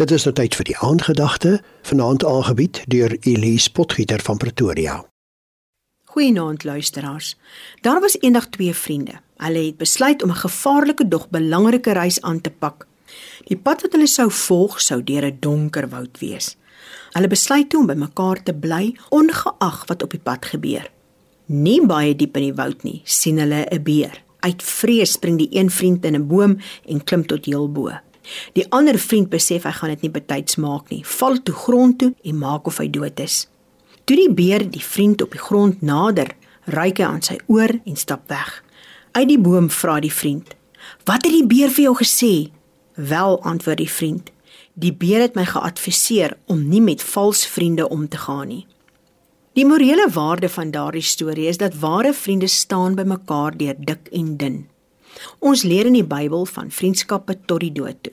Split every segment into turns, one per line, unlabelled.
Dit is nou tyd vir die aandgedagte, vanaand aangebied deur Elise Potgieter van Pretoria.
Goeienaand luisteraars. Daar was eendag twee vriende. Hulle het besluit om 'n gevaarlike dog belangrike reis aan te pak. Die pad wat hulle sou volg sou deur 'n donker woud wees. Hulle besluit toe om bymekaar te bly ongeag wat op die pad gebeur. Nie baie diep in die woud nie, sien hulle 'n beer. Uit vrees spring die een vriend in 'n boom en klim tot heel bo. Die ander vriend besef hy gaan dit nie betyds maak nie. Val toe grond toe en maak of hy dood is. Toe die beer die vriend op die grond nader, ryk hy aan sy oor en stap weg. Uit die boom vra die vriend: "Wat het die beer vir jou gesê?" "Wel," antwoord die vriend. "Die beer het my geadviseer om nie met vals vriende om te gaan nie." Die morele waarde van daardie storie is dat ware vriende staan by mekaar deur dik en dun. Ons leer in die Bybel van vriendskappe tot die dood toe.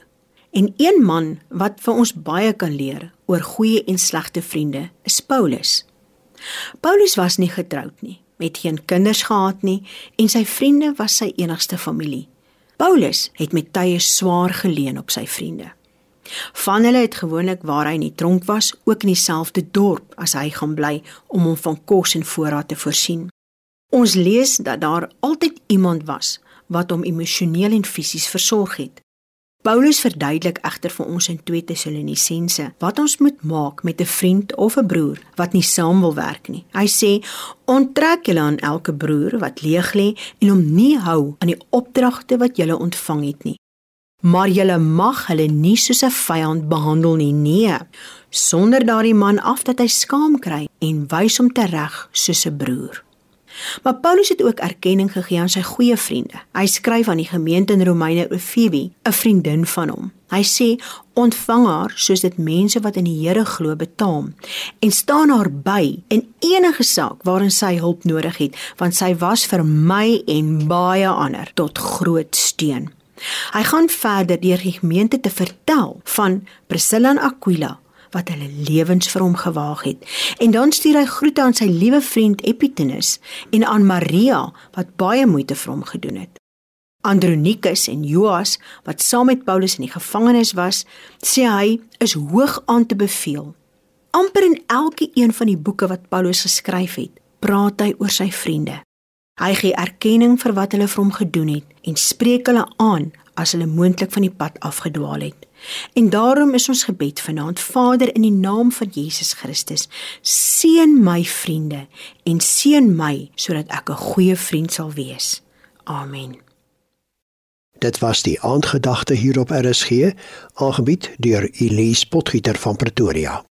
En een man wat vir ons baie kan leer oor goeie en slegte vriende is Paulus. Paulus was nie getroud nie, met geen kinders gehad nie en sy vriende was sy enigste familie. Paulus het met tye swaar geleen op sy vriende. Van hulle het gewoonlik waar hy in die tronk was, ook in dieselfde dorp as hy gaan bly om hom van kos en voorraad te voorsien. Ons lees dat daar altyd iemand was wat hom emosioneel en fisies versorg het. Paulus verduidelik egter vir ons in 2 Tessalonisense wat ons moet maak met 'n vriend of 'n broer wat nie saam wil werk nie. Hy sê: "Onttrek julle aan elke broer wat leeg lê en hom nie hou aan die opdragte wat julle ontvang het nie. Maar julle mag hulle nie soos 'n vyand behandel nie, nee, sonder daardie man af dat hy skaam kry en wys hom tereg soos 'n broer." Maar Paulus het ook erkenning gegee aan sy goeie vriende. Hy skryf aan die gemeente in Romeine oor Phoebe, 'n vriendin van hom. Hy sê: "Ontvang haar soos dit mense wat in die Here glo betaam en staan haar by in enige saak waarin sy hulp nodig het, want sy was vir my en baie ander tot groot steun." Hy gaan verder deur die gemeente te vertel van Priscilla en Aquila wat hulle lewens vir hom gewaag het. En dan stuur hy groete aan sy liewe vriend Epitenes en aan Maria wat baie moeite vir hom gedoen het. Andronikus en Joas wat saam met Paulus in die gevangenis was, sê hy is hoog aan te beveel. Amper in elke een van die boeke wat Paulus geskryf het, praat hy oor sy vriende. Hy gee erkenning vir wat hulle vir hom gedoen het en spreek hulle aan as hulle moontlik van die pad afgedwaal het. En daarom is ons gebed vanaand Vader in die naam van Jesus Christus seën my vriende en seën my sodat ek 'n goeie vriend sal wees. Amen.
Dit was die aandgedagte hier op RSG aangebied deur Elise Potgieter van Pretoria.